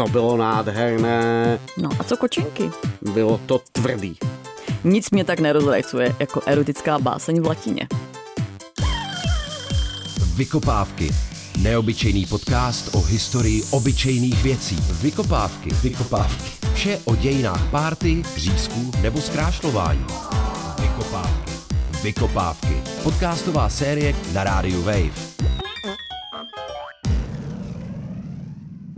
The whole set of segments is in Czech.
To bylo nádherné. No a co kočinky? Bylo to tvrdý. Nic mě tak nerozrajcuje jako erotická báseň v latině. Vykopávky. Neobyčejný podcast o historii obyčejných věcí. Vykopávky. Vykopávky. Vše o dějinách párty, řízků nebo zkrášlování. Vykopávky. Vykopávky. Podcastová série na rádiu Wave.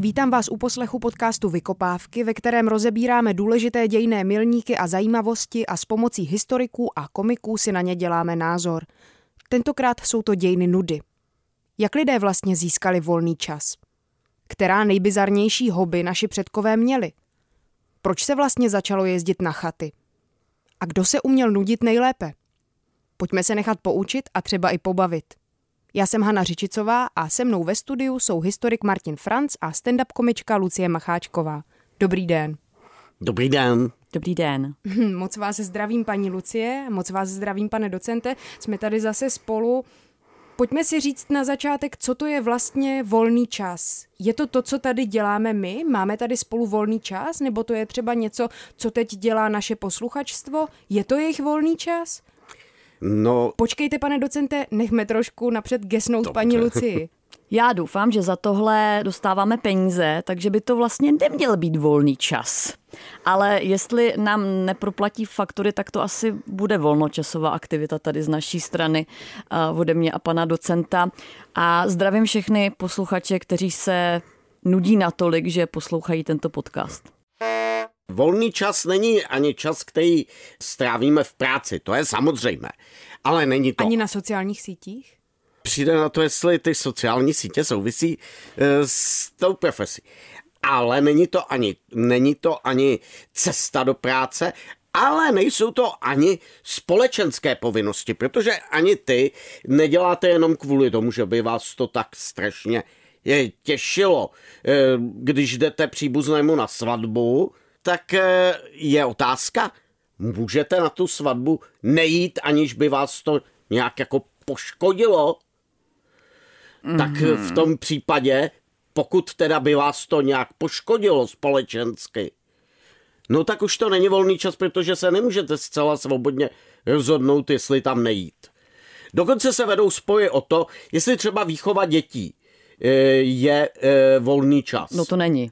Vítám vás u poslechu podcastu Vykopávky, ve kterém rozebíráme důležité dějné milníky a zajímavosti a s pomocí historiků a komiků si na ně děláme názor. Tentokrát jsou to dějiny nudy. Jak lidé vlastně získali volný čas? Která nejbizarnější hobby naši předkové měli? Proč se vlastně začalo jezdit na chaty? A kdo se uměl nudit nejlépe? Pojďme se nechat poučit a třeba i pobavit. Já jsem Hana Řičicová a se mnou ve studiu jsou historik Martin Franc a stand-up komička Lucie Macháčková. Dobrý den. Dobrý den. Dobrý den. Moc vás zdravím, paní Lucie, moc vás zdravím, pane docente. Jsme tady zase spolu. Pojďme si říct na začátek, co to je vlastně volný čas. Je to to, co tady děláme my? Máme tady spolu volný čas? Nebo to je třeba něco, co teď dělá naše posluchačstvo? Je to jejich volný čas? No, Počkejte, pane docente, nechme trošku napřed gesnout Dobře. paní Lucii. Já doufám, že za tohle dostáváme peníze, takže by to vlastně neměl být volný čas. Ale jestli nám neproplatí faktory, tak to asi bude volnočasová aktivita tady z naší strany ode mě a pana docenta. A zdravím všechny posluchače, kteří se nudí natolik, že poslouchají tento podcast. Volný čas není ani čas, který strávíme v práci, to je samozřejmé. Ale není to. Ani na sociálních sítích? Přijde na to, jestli ty sociální sítě souvisí eh, s tou profesí. Ale není to ani, není to ani cesta do práce, ale nejsou to ani společenské povinnosti, protože ani ty neděláte jenom kvůli tomu, že by vás to tak strašně těšilo. Eh, Když jdete příbuznému na svatbu, tak eh, je otázka, můžete na tu svatbu nejít, aniž by vás to nějak jako poškodilo? tak v tom případě, pokud teda by vás to nějak poškodilo společensky, no tak už to není volný čas, protože se nemůžete zcela svobodně rozhodnout, jestli tam nejít. Dokonce se vedou spoje o to, jestli třeba výchova dětí eh, je eh, volný čas. No to není.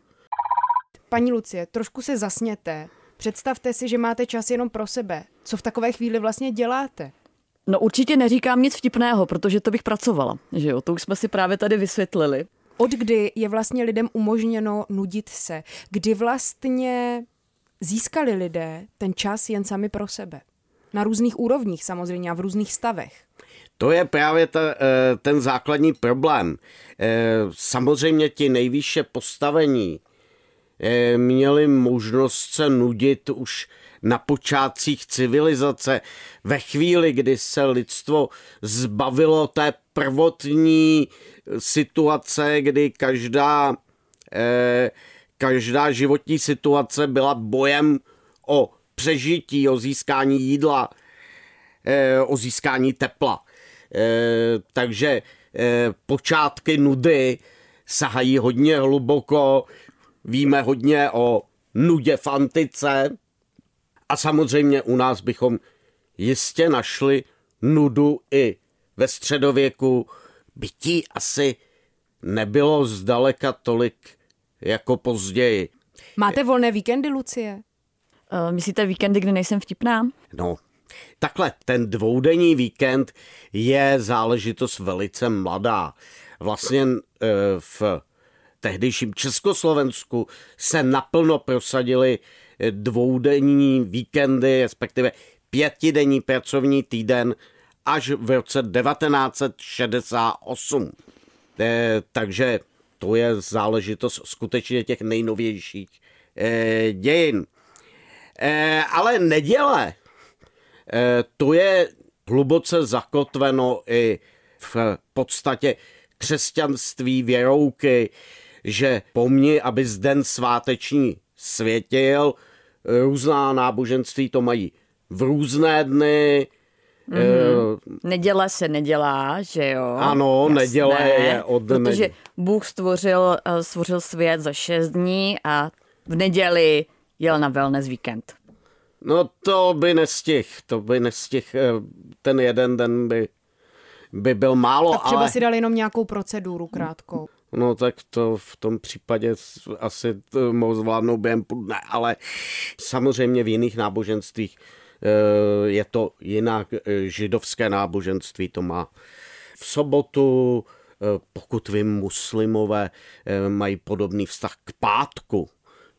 Paní Lucie, trošku se zasněte. Představte si, že máte čas jenom pro sebe. Co v takové chvíli vlastně děláte? No určitě neříkám nic vtipného, protože to bych pracovala. Že jo? To už jsme si právě tady vysvětlili. Od kdy je vlastně lidem umožněno nudit se? Kdy vlastně získali lidé ten čas jen sami pro sebe? Na různých úrovních samozřejmě a v různých stavech. To je právě ta, eh, ten základní problém. Eh, Samozřejmě ti nejvýše postavení měli možnost se nudit už na počátcích civilizace, ve chvíli, kdy se lidstvo zbavilo té prvotní situace, kdy každá, eh, každá životní situace byla bojem o přežití, o získání jídla, eh, o získání tepla. Eh, Takže eh, počátky nudy sahají hodně hluboko, víme hodně o nudě v antice a samozřejmě u nás bychom jistě našli nudu i ve středověku. Bytí asi nebylo zdaleka tolik jako později. Máte volné víkendy, Lucie? Uh, myslíte víkendy, kdy nejsem vtipná? No, takhle, ten dvoudenní víkend je záležitost velice mladá. Vlastně eh, v tehdejším Československu se naplno prosadili dvoudenní víkendy, respektive pětidenní pracovní týden až v roce 1968. Eh, Takže to je záležitost skutečně těch nejnovějších eh, dějin. Eh, Ale neděle, to je hluboce zakotveno i v podstatě křesťanství věrouky, že po mně, aby den sváteční světil, různá náboženství to mají v různé dny, mm-hmm. Neděle se nedělá, že jo? Ano, Jasné, neděle je od Protože neděle. Bůh stvořil, eh, stvořil svět za šest dní a v neděli jel na wellness víkend. No to by nestih, to by nestih, eh, ten jeden den by, by byl málo, Tak třeba ale... si dal jenom nějakou proceduru krátkou. No tak to v tom případě asi to mohu zvládnout během půl dne, ale samozřejmě v jiných náboženstvích eh, je to jinak. Eh, Židovské náboženství to má v sobotu, eh, pokud vím, muslimové mají podobný vztah k pátku.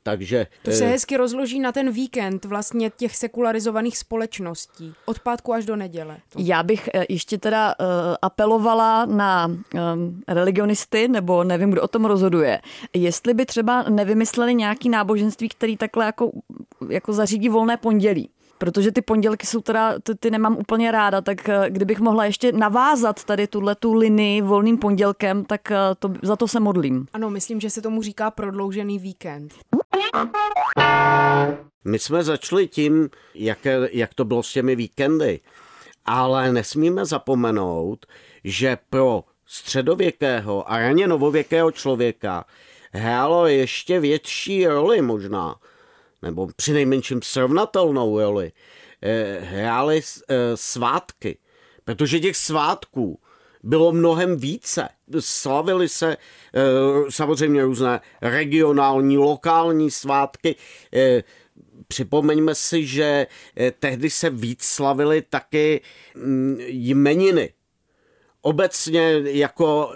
Takže To se hezky rozloží na ten víkend vlastně těch sekularizovaných společností. Od pátku až do neděle. Já bych eh, ještě teda uh, apelovala na um, religionisty, nebo nevím, kdo o tom rozhoduje, jestli by třeba nevymysleli nějaký náboženství, který takhle jako, jako zařídí volné pondělí. Protože ty pondělky jsou teda, ty, ty nemám úplně ráda, tak eh, kdybych mohla ještě navázat tady tuhle tu linii volným pondělkem, tak eh, to, za to se modlím. Ano, myslím, že se tomu říká prodloužený víkend. My jsme začali tím, jak, jak to bylo s těmi víkendy, ale nesmíme zapomenout, že pro středověkého a raně novověkého člověka hrálo ještě větší roli možná, nebo přinejmenším srovnatelnou roli, eh, hrály eh, svátky, protože těch svátků bylo mnohem více. Slavily se eh, samozřejmě různé regionální, lokální svátky. Připomeňme si, že eh, tehdy se víc slavily taky mm, jmeniny. Obecně jako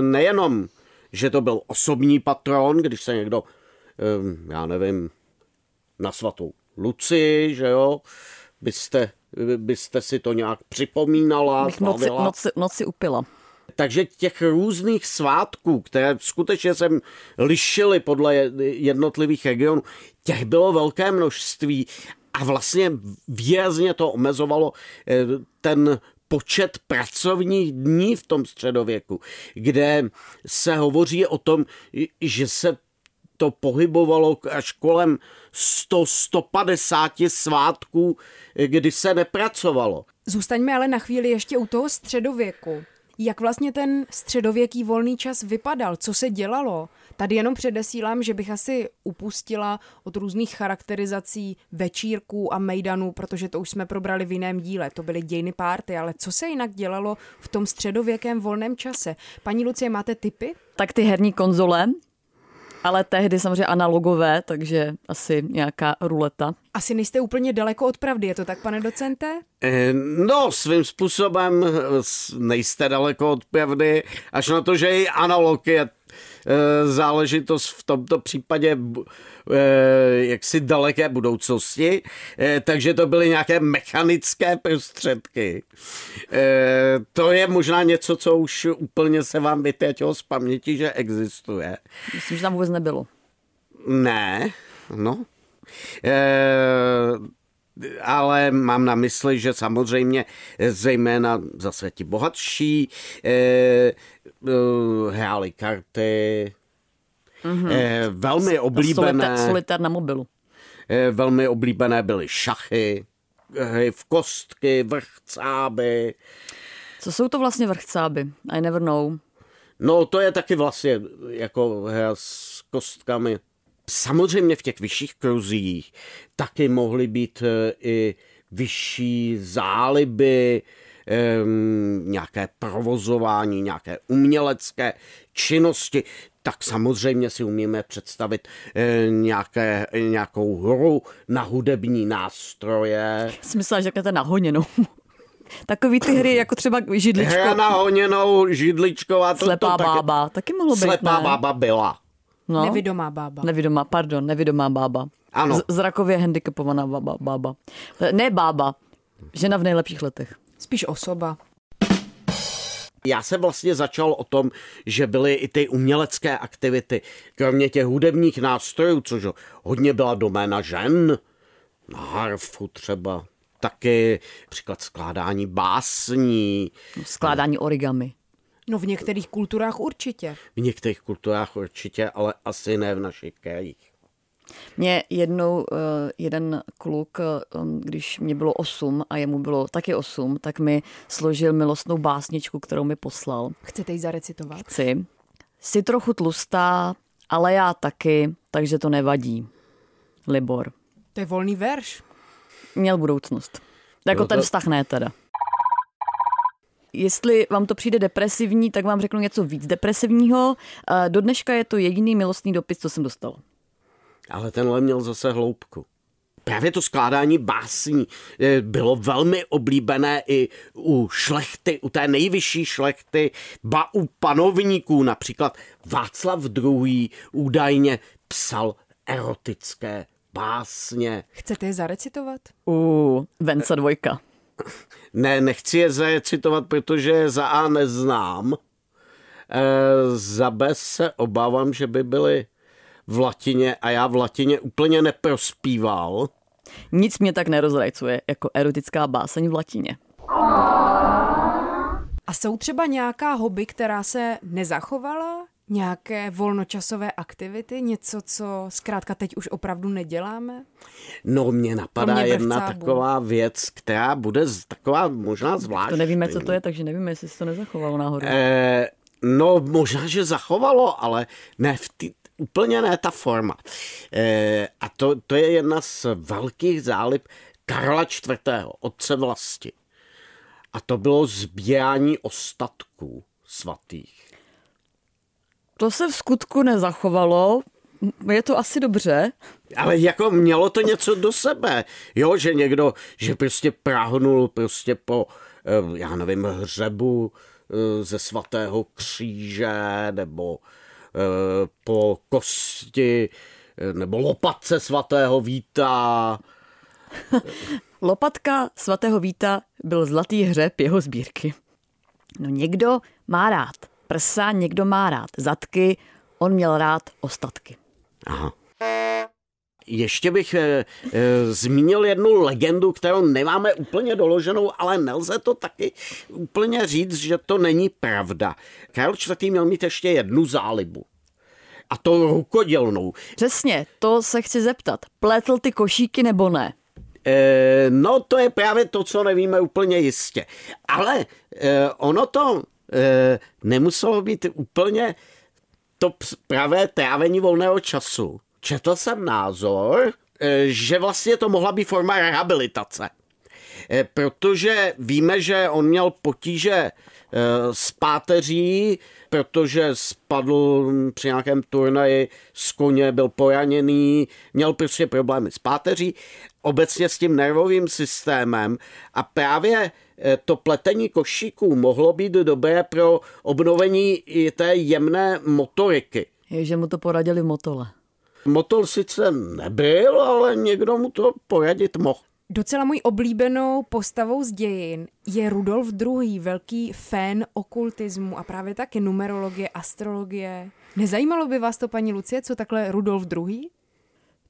nejenom, že to byl osobní patron, když se někdo, já nevím, na svatou Luci, že jo, byste, byste si to nějak připomínala, Bych noci, noci, noci upila. Takže těch různých svátků, které skutečně se lišily podle jednotlivých regionů, těch bylo velké množství a vlastně výrazně to omezovalo eh, ten počet pracovních dní v tom středověku, kde se hovoří o tom, že se to pohybovalo až kolem 100-150 svátků, kdy se nepracovalo. Zůstaňme ale na chvíli ještě u toho středověku. Jak vlastně ten středověký volný čas vypadal? Co se dělalo? Tady jenom předesílám, že bych asi upustila od různých charakterizací večírků a mejdanů, protože to už jsme probrali v jiném díle. To byly dějiny párty, ale co se jinak dělalo v tom středověkém volném čase? Paní Lucie, máte tipy? Tak ty herní konzole, ale tehdy samozřejmě analogové, takže asi nějaká ruleta. Asi nejste úplně daleko od pravdy, je to tak, pane docente? Eh, No, svým způsobem nejste daleko od pravdy, až na to, že i analog je záležitost v tomto případě eh, jaksi daleké budoucnosti, eh, takže to byly nějaké mechanické prostředky. Eh, To je možná něco, co už úplně se vám vytratilo z paměti, že existuje. Myslím, že tam vůbec nebylo. Ne, no. Ale mám na mysli, že samozřejmě eh, zejména zase ti bohatší e, e, hráli karty, mm-hmm. e, velmi oblíbené, Solitár, solitár na mobilu. e, velmi oblíbené byly šachy, hry v kostky, vrchcáby. Co jsou to vlastně vrchcáby? I never know. No to je taky vlastně jako hra s kostkami. Samozřejmě v těch vyšších kruzích taky mohly být eh, i vyšší záliby, em, nějaké provozování, nějaké umělecké činnosti, tak samozřejmě si umíme představit eh, nějaké, nějakou hru na hudební nástroje. Jsem myslela, že řeknete nahoněnou. Takový ty hry, jako třeba židličko, Hra na honěnou, židličková, to, slepá to taky- bába, taky mohlo být, Slepá ne? bába byla. No. Nevidomá bába. Nevidomá, pardon, nevidomá bába. Ano. Z- zrakově handicapovaná bába, bába. Ne bába, žena v nejlepších letech. Spíš osoba. Já jsem vlastně začal o tom, že byly i ty umělecké aktivity, kromě těch hudebních nástrojů, což hodně byla doména žen, na harfu třeba, taky příklad skládání básní, Skládání origami. No v některých kulturách určitě. v některých kulturách určitě, ale asi ne v našich krajích. Mě jednou uh, jeden kluk, um, když mě bylo 8 a jemu bylo taky 8, tak mi složil milostnou básničku, kterou mi poslal. Chcete ji zarecitovat? Chci. Jsi trochu tlustá, ale já taky, takže to nevadí. Libor. To je volný verš. Měl budoucnost. Jako ten vztah ne teda. Jestli vám to přijde depresivní, tak vám řeknu něco víc depresivního. Do dneška je to jediný milostný dopis, co jsem dostal. Ale tenhle měl zase hloubku. Právě to skládání básní eh, bylo velmi oblíbené i u šlechty, u té nejvyšší šlechty, ba u panovníků. Například Václav II. údajně psal erotické básně. Chcete je zarecitovat? U Venca dvojka. Ne, nechci je zarecitovat, protože za A neznám. E, za B se obávám, že by byly v latině a já v latině úplně neprospíval. Nic mě tak nerozrajcuje jako erotická báseň v latině. A jsou třeba nějaká hobby, která se nezachovala? Nějaké volnočasové aktivity? Něco, co zkrátka teď už opravdu neděláme? No, mě napadá mě jedna taková věc, která bude taková možná zvláštní. To nevíme, co to je, takže nevíme, jestli se to nezachovalo náhodou. Eh, no, možná, že zachovalo, ale ne v tý, úplně ne ta forma. E, a to, to je jedna z velkých zálib Karla IV., otce vlasti. A to bylo sbírání ostatků svatých. To se v skutku nezachovalo, je to asi dobře. Ale jako mělo to něco do sebe. Jo, že někdo, že prostě prahnul prostě po, eh, já nevím, hřebu eh, ze svatého kříže, nebo Eh, po kosti nebo lopatce svatého Víta. Lopatka svatého Víta byl zlatý hřeb jeho sbírky. No někdo má rád prsa, někdo má rád zadky, on měl rád ostatky. Aha. Ještě bych e, e, zmínil jednu legendu, kterou nemáme úplně doloženou, ale nelze to taky úplně říct, že to není pravda. Karel IV. měl mít ještě jednu zálibu. A to rukodělnou. Přesně, to se chci zeptat. Pletl ty košíky nebo ne? E, no to je právě to, co nevíme úplně jistě. Ale e, ono to nemuselo být úplně to pravé trávení volného času četl jsem názor, eh, že vlastně to mohla být forma rehabilitace. Eh, protože víme, že on měl potíže eh, s páteří, protože spadl při nějakém turnaji z koně, byl poraněný, měl prostě problémy s páteří, obecně s tím nervovým systémem a právě to pletení košíků mohlo být dobré pro obnovení i té jemné motoriky. Je, že mu to poradili v motole. Motor sice nebyl, ale někdo mu to poradit mohl. Docela můj oblíbenou postavou z dějin je Rudolf II., velký fan okultismu a právě taky numerologie, astrologie. Nezajímalo by vás to, paní Lucie, co takhle Rudolf II?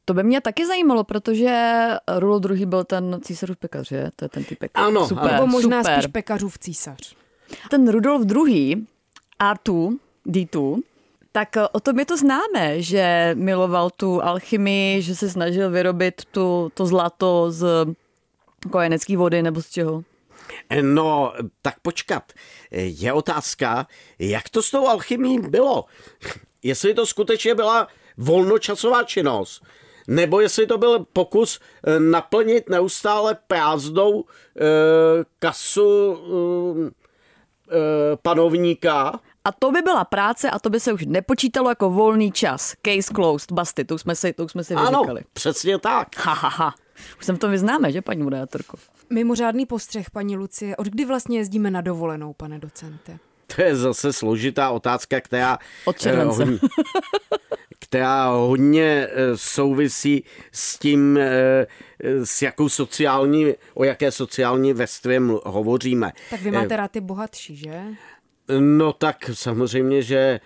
To by mě taky zajímalo, protože Rudolf II. byl ten císařův pekař, že? To je ten typek. Ano, super, nebo možná super. spíš pekařův císař. Ten Rudolf II. R2, D2, tak eh, o tom je to známe, že miloval tu alchymii, že se snažil vyrobit tu, to zlato z kojenecké vody nebo z čeho? No, tak počkat. Je otázka, jak to s tou alchymí bylo? Jestli to skutečně byla volnočasová činnost, nebo jestli to byl pokus eh, naplnit neustále prázdnou eh, kasu panovníka, a to by byla práce a to by se už nepočítalo jako volný čas. Case closed, basty, to jsme si, to jsme si ano, vyříkali. přesně tak. Ha, ha, ha. Už jsem to vyznáme, že, paní moderátorko? Mimořádný postřeh, paní Lucie. Od kdy vlastně jezdíme na dovolenou, pane docente? To je zase složitá otázka, která... Od července. hodně, která hodně eh, souvisí s tím, eh, s jakou sociální, o jaké sociální vrstvě hovoříme. Tak vy máte rád ty bohatší, že? No tak samozřejmě, že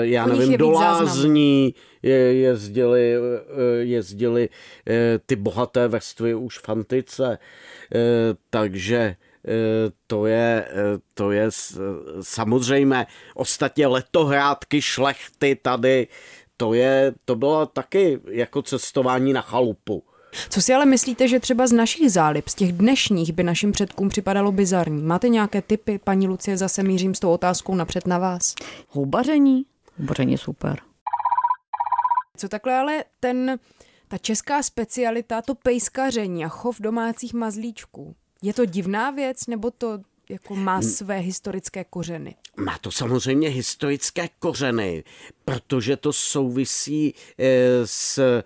já nevím, do Lázní jezdili, jezdili ty bohaté vrstvy už v antice, takže to je, to je samozřejmé. Ostatně letohrádky šlechty tady to, je, to bylo taky jako cestování na chalupu. Co si ale myslíte, že třeba z našich zálib, z těch dnešních, by našim předkům připadalo bizarní? Máte nějaké typy, paní Lucie, zase mířím s tou otázkou napřed na vás. Houbaření? Houbaření je super. Co takhle ale ten, ta česká specialita, to pejskaření a chov domácích mazlíčků, je to divná věc, nebo to jako má své historické kořeny? Má to samozřejmě historické kořeny, protože to souvisí e, s e,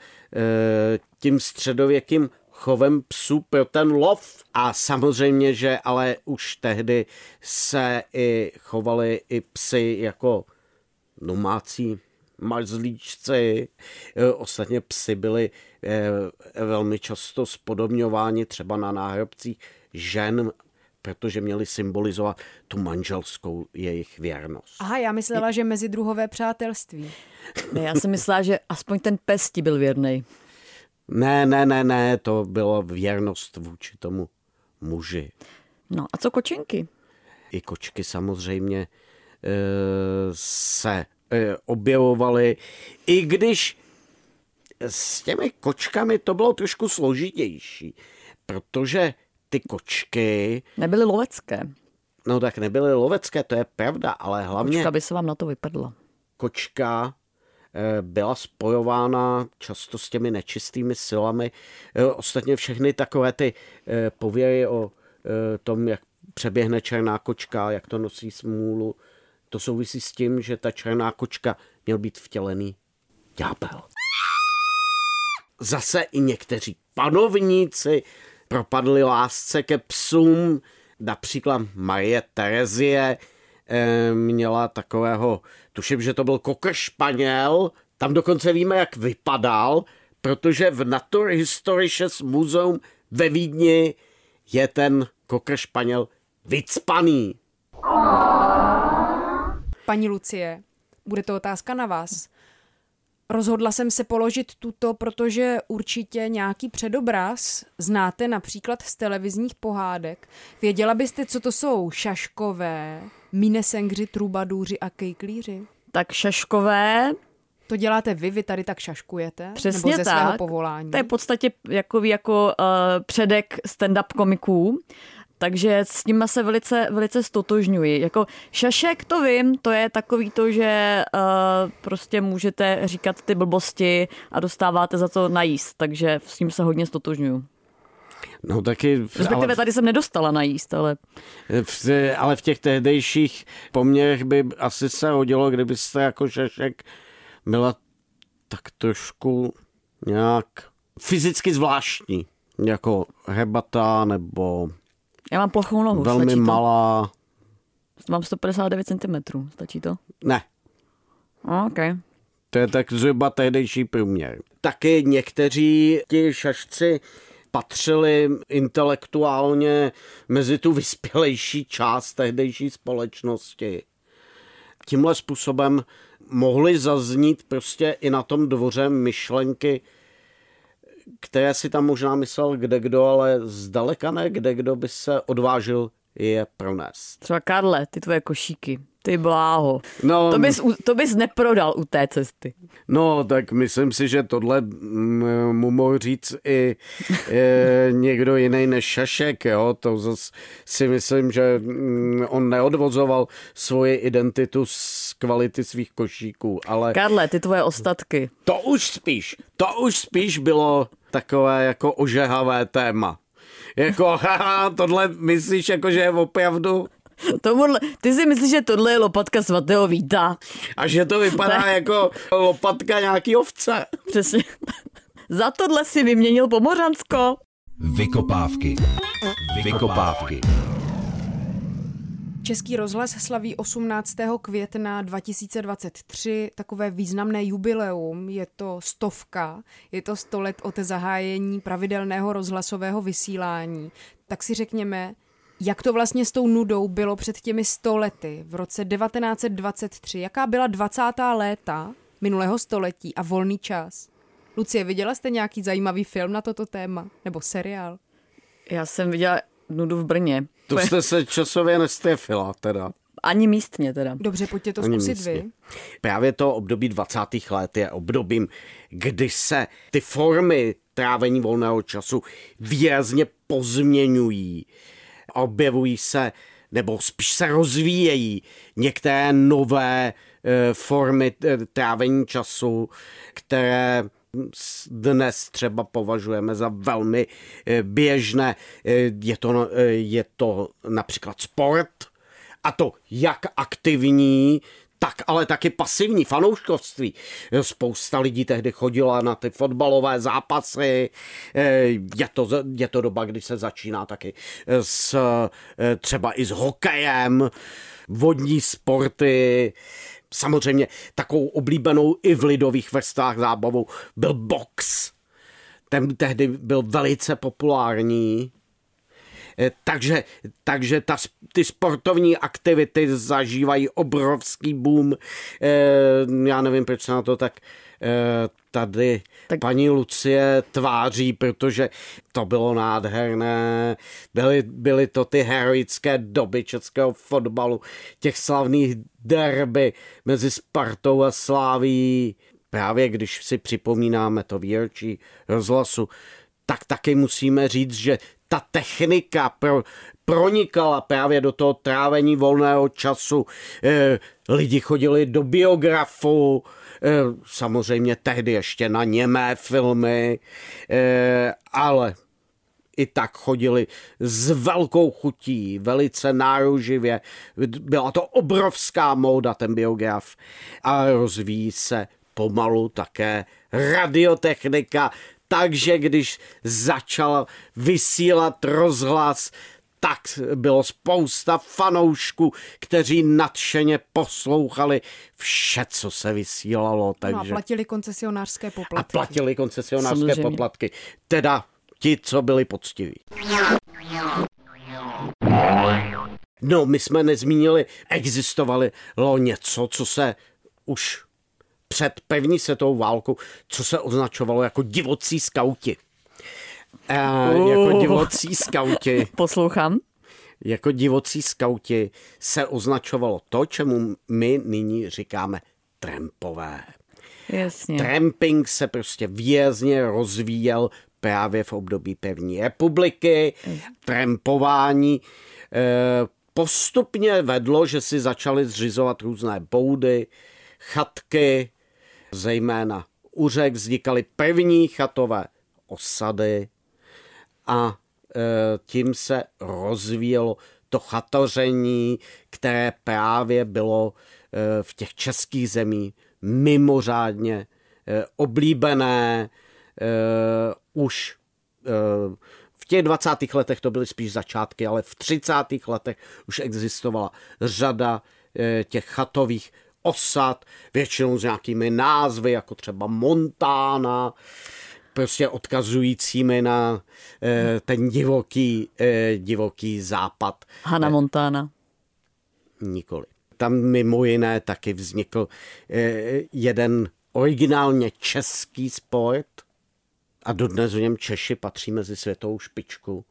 tím středověkým chovem psů pro ten lov. A samozřejmě, že ale už tehdy se i chovali i psy jako domácí mazlíčci. E, ostatně psy byly velmi často spodobňováni třeba na náhrobcích žen protože měli symbolizovat tu manželskou jejich věrnost. Aha, já myslela, že mezi druhové přátelství. Ne, já jsem myslela, že aspoň ten pes ti byl věrný. Ne, ne, ne, ne, to byla věrnost vůči tomu muži. No a co kočinky? I kočky samozřejmě e, se e, objevovaly, i když s těmi kočkami to bylo trošku složitější, protože ty kočky... Nebyly lovecké. No tak nebyly lovecké, to je pravda, ale hlavně... Kočka by se vám na to vypadla. Kočka eh, byla spojována často s těmi nečistými silami. Eh, ostatně všechny takové ty eh, pověry o tom, jak přeběhne černá kočka, jak to nosí smůlu, to souvisí s tím, že ta černá kočka měl být vtělený ďábel. Zase i někteří panovníci propadli lásce ke psům. Například Marie Terezie eh, měla takového, tuším, že to byl kokr španěl, tam dokonce víme, jak vypadal, protože v Naturhistorisches Museum ve Vídni je ten kokr španěl vycpaný. Paní Lucie, bude to otázka na vás. Rozhodla jsem se položit tuto, protože určitě nějaký předobraz znáte například z televizních pohádek. Věděla byste, co to jsou šaškové, minesengři, trubadůři a kejklíři? Tak šaškové to děláte vy, vy tady tak šaškujete? Přesně nebo ze tak. svého povolání? To je v podstatě jako, jako uh, předek stand-up komiků takže s nimi se velice, velice stotožňuji. Jako šašek to vím, to je takový to, že uh, prostě můžete říkat ty blbosti a dostáváte za to najíst, takže s ním se hodně stotožňuju. No taky... Respektive ale, tady jsem nedostala najíst, ale... V, ale v těch tehdejších poměrech by asi se hodilo, kdybyste jako šašek byla tak trošku nějak fyzicky zvláštní. Jako hebata nebo já mám plochou nohu. Velmi stačí malá. To? Mám 159 cm. Stačí to? Ne. OK. To je tak zhruba tehdejší průměr. Taky někteří ti šašci patřili intelektuálně mezi tu vyspělejší část tehdejší společnosti. Tímhle způsobem mohly zaznít prostě i na tom dvoře myšlenky, které si tam možná myslel kde kdo, ale zdaleka ne kde kdo by se odvážil je pronést. Třeba Karle, ty tvoje košíky. Ty bláho. No, to, bys, to bys neprodal u té cesty. No, tak myslím si, že tohle mm, mu mohl říct i e, někdo jiný než Šašek. Jo? To zase si myslím, že mm, on neodvozoval svoji identitu z kvality svých košíků. Ale Karle, ty tvoje ostatky. To už spíš, to už spíš bylo takové jako ožehavé téma. Jako, haha, tohle myslíš jako, že je opravdu Tomuhle, ty si myslíš, že tohle je lopatka svatého Víta? A že to vypadá tak. jako lopatka nějaký ovce. Přesně. Za tohle si vyměnil Pomořansko. Vykopávky. Vykopávky. Český rozhlas slaví 18. května 2023 takové významné jubileum. Je to stovka, je to sto let od zahájení pravidelného rozhlasového vysílání. Tak si řekněme, jak to vlastně s tou nudou bylo před těmi sto lety, v roce 1923? Jaká byla 20. léta minulého století a volný čas? Lucie, viděla jste nějaký zajímavý film na toto téma? Nebo seriál? Já jsem viděla nudu v Brně. To jste se časově nestrefila teda. Ani místně teda. Dobře, pojďte to Ani zkusit místně. vy. Právě to období 20. let je obdobím, kdy se ty formy trávení volného času výrazně pozměňují. Objevují se, nebo spíš se rozvíjejí některé nové eh, formy eh, trávení času, které dnes třeba považujeme za velmi eh, běžné. Eh, Je to, eh, je to například sport, a to jak aktivní, tak ale taky pasivní fanouškovství. Spousta lidí tehdy chodila na ty fotbalové zápasy. Je to, je to doba, kdy se začíná taky s, třeba i s hokejem, vodní sporty. Samozřejmě takovou oblíbenou i v lidových vrstvách zábavou byl box. Ten tehdy byl velice populární. Eh, Takže, takže ta, ty sportovní aktivity zažívají obrovský boom. Eh, Já nevím, proč se na to tak tady Tak- paní Lucie tváří, protože to bylo nádherné. Byly, byly to ty heroické doby českého fotbalu, těch slavných derby mezi Spartou a Sláví. Právě když si připomínáme to výročí rozhlasu, tak taky musíme říct, že ta technika pro, pronikala právě do toho trávení volného času. Eh, lidi chodili do biografu, eh, samozřejmě tehdy ještě na němé filmy, eh, ale i tak chodili s velkou chutí, velice náruživě. Byla to obrovská móda, ten biograf. A rozvíjí se pomalu také radiotechnika, takže když začal vysílat rozhlas, tak bylo spousta fanoušků, kteří nadšeně poslouchali vše, co se vysílalo. Takže... No a platili koncesionářské a poplatky. platili koncesionářské Samozřejmě. poplatky. Teda ti, co byli poctiví. No, my jsme nezmínili, existovalo něco, co se už před první světovou válkou, co se označovalo jako divocí skauti. Jako Uh. divocí skauti, Poslouchám. jako divocí skauti se označovalo to, čemu my nyní říkáme trampové. Jasně. Tramping se prostě výrazně rozvíjel právě v období první republiky. Trampování eh, postupně vedlo, že si začali zřizovat různé boudy, chatky, zejména u řek vznikaly první chatové osady a e, tím se rozvíjelo to chatoření, které právě bylo e, v těch českých zemích mimořádně e, oblíbené. Už v těch 20. letech to byly spíš začátky, ale v 30. letech už existovala řada těch chatových osad, většinou s nějakými názvy, jako třeba Montana, prostě odkazujícími na eh, ten divoký, eh, divoký západ. Hannah Montana. Nikoli. Tam mimo jiné taky vznikl eh, jeden originálně český sport a dodnes v něm Češi patří mezi světovou špičku.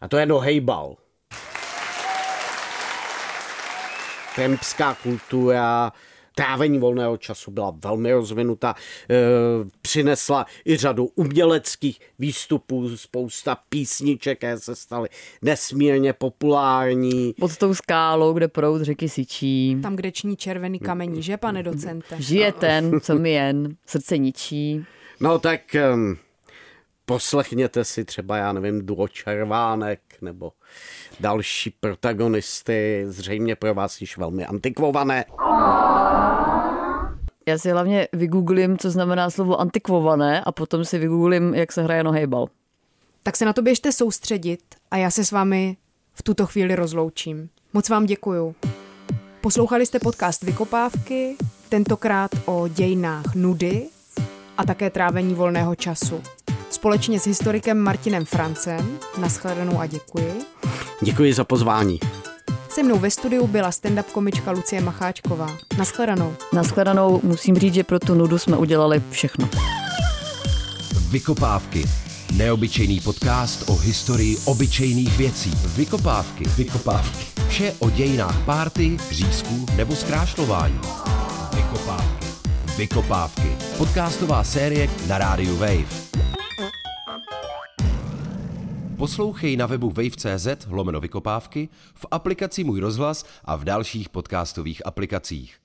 A to je nohejbal. Trampská kultura, trávení volného času byla velmi rozvinuta, e, přinesla i řadu uměleckých výstupů, spousta písniček, které se staly nesmírně populární. Pod tou skálou, kde proud řeky syčí. Tam, kde ční červený kamení, že, pane docente? Žije ten, co mi jen, srdce ničí. No tak um, poslechněte si třeba, já nevím, duo Červánek nebo další protagonisty, zřejmě pro vás již velmi antikvované. Já si hlavně vygooglím, co znamená slovo antikvované a potom si vygooglím, jak se hraje nohejbal. Tak se na to běžte soustředit a já se s vámi v tuto chvíli rozloučím. Moc vám děkuju. Poslouchali jste podcast Vykopávky, tentokrát o dějinách nudy a také trávení volného času. Společně s historikem Martinem Francem. Naschledanou a děkuji. Děkuji za pozvání. Se mnou ve studiu byla stand-up komička Lucie Macháčková. Naschledanou. Naschledanou musím říct, že pro tu nudu jsme udělali všechno. Vykopávky. Neobyčejný podcast o historii obyčejných věcí. Vykopávky. Vykopávky. Vše o dějinách párty, řízků nebo zkrášlování. Vykopávky. Vykopávky. Podcastová série na rádiu Wave. Poslouchej na webu wave.cz lomeno vykopávky, v aplikaci Můj rozhlas a v dalších podcastových aplikacích.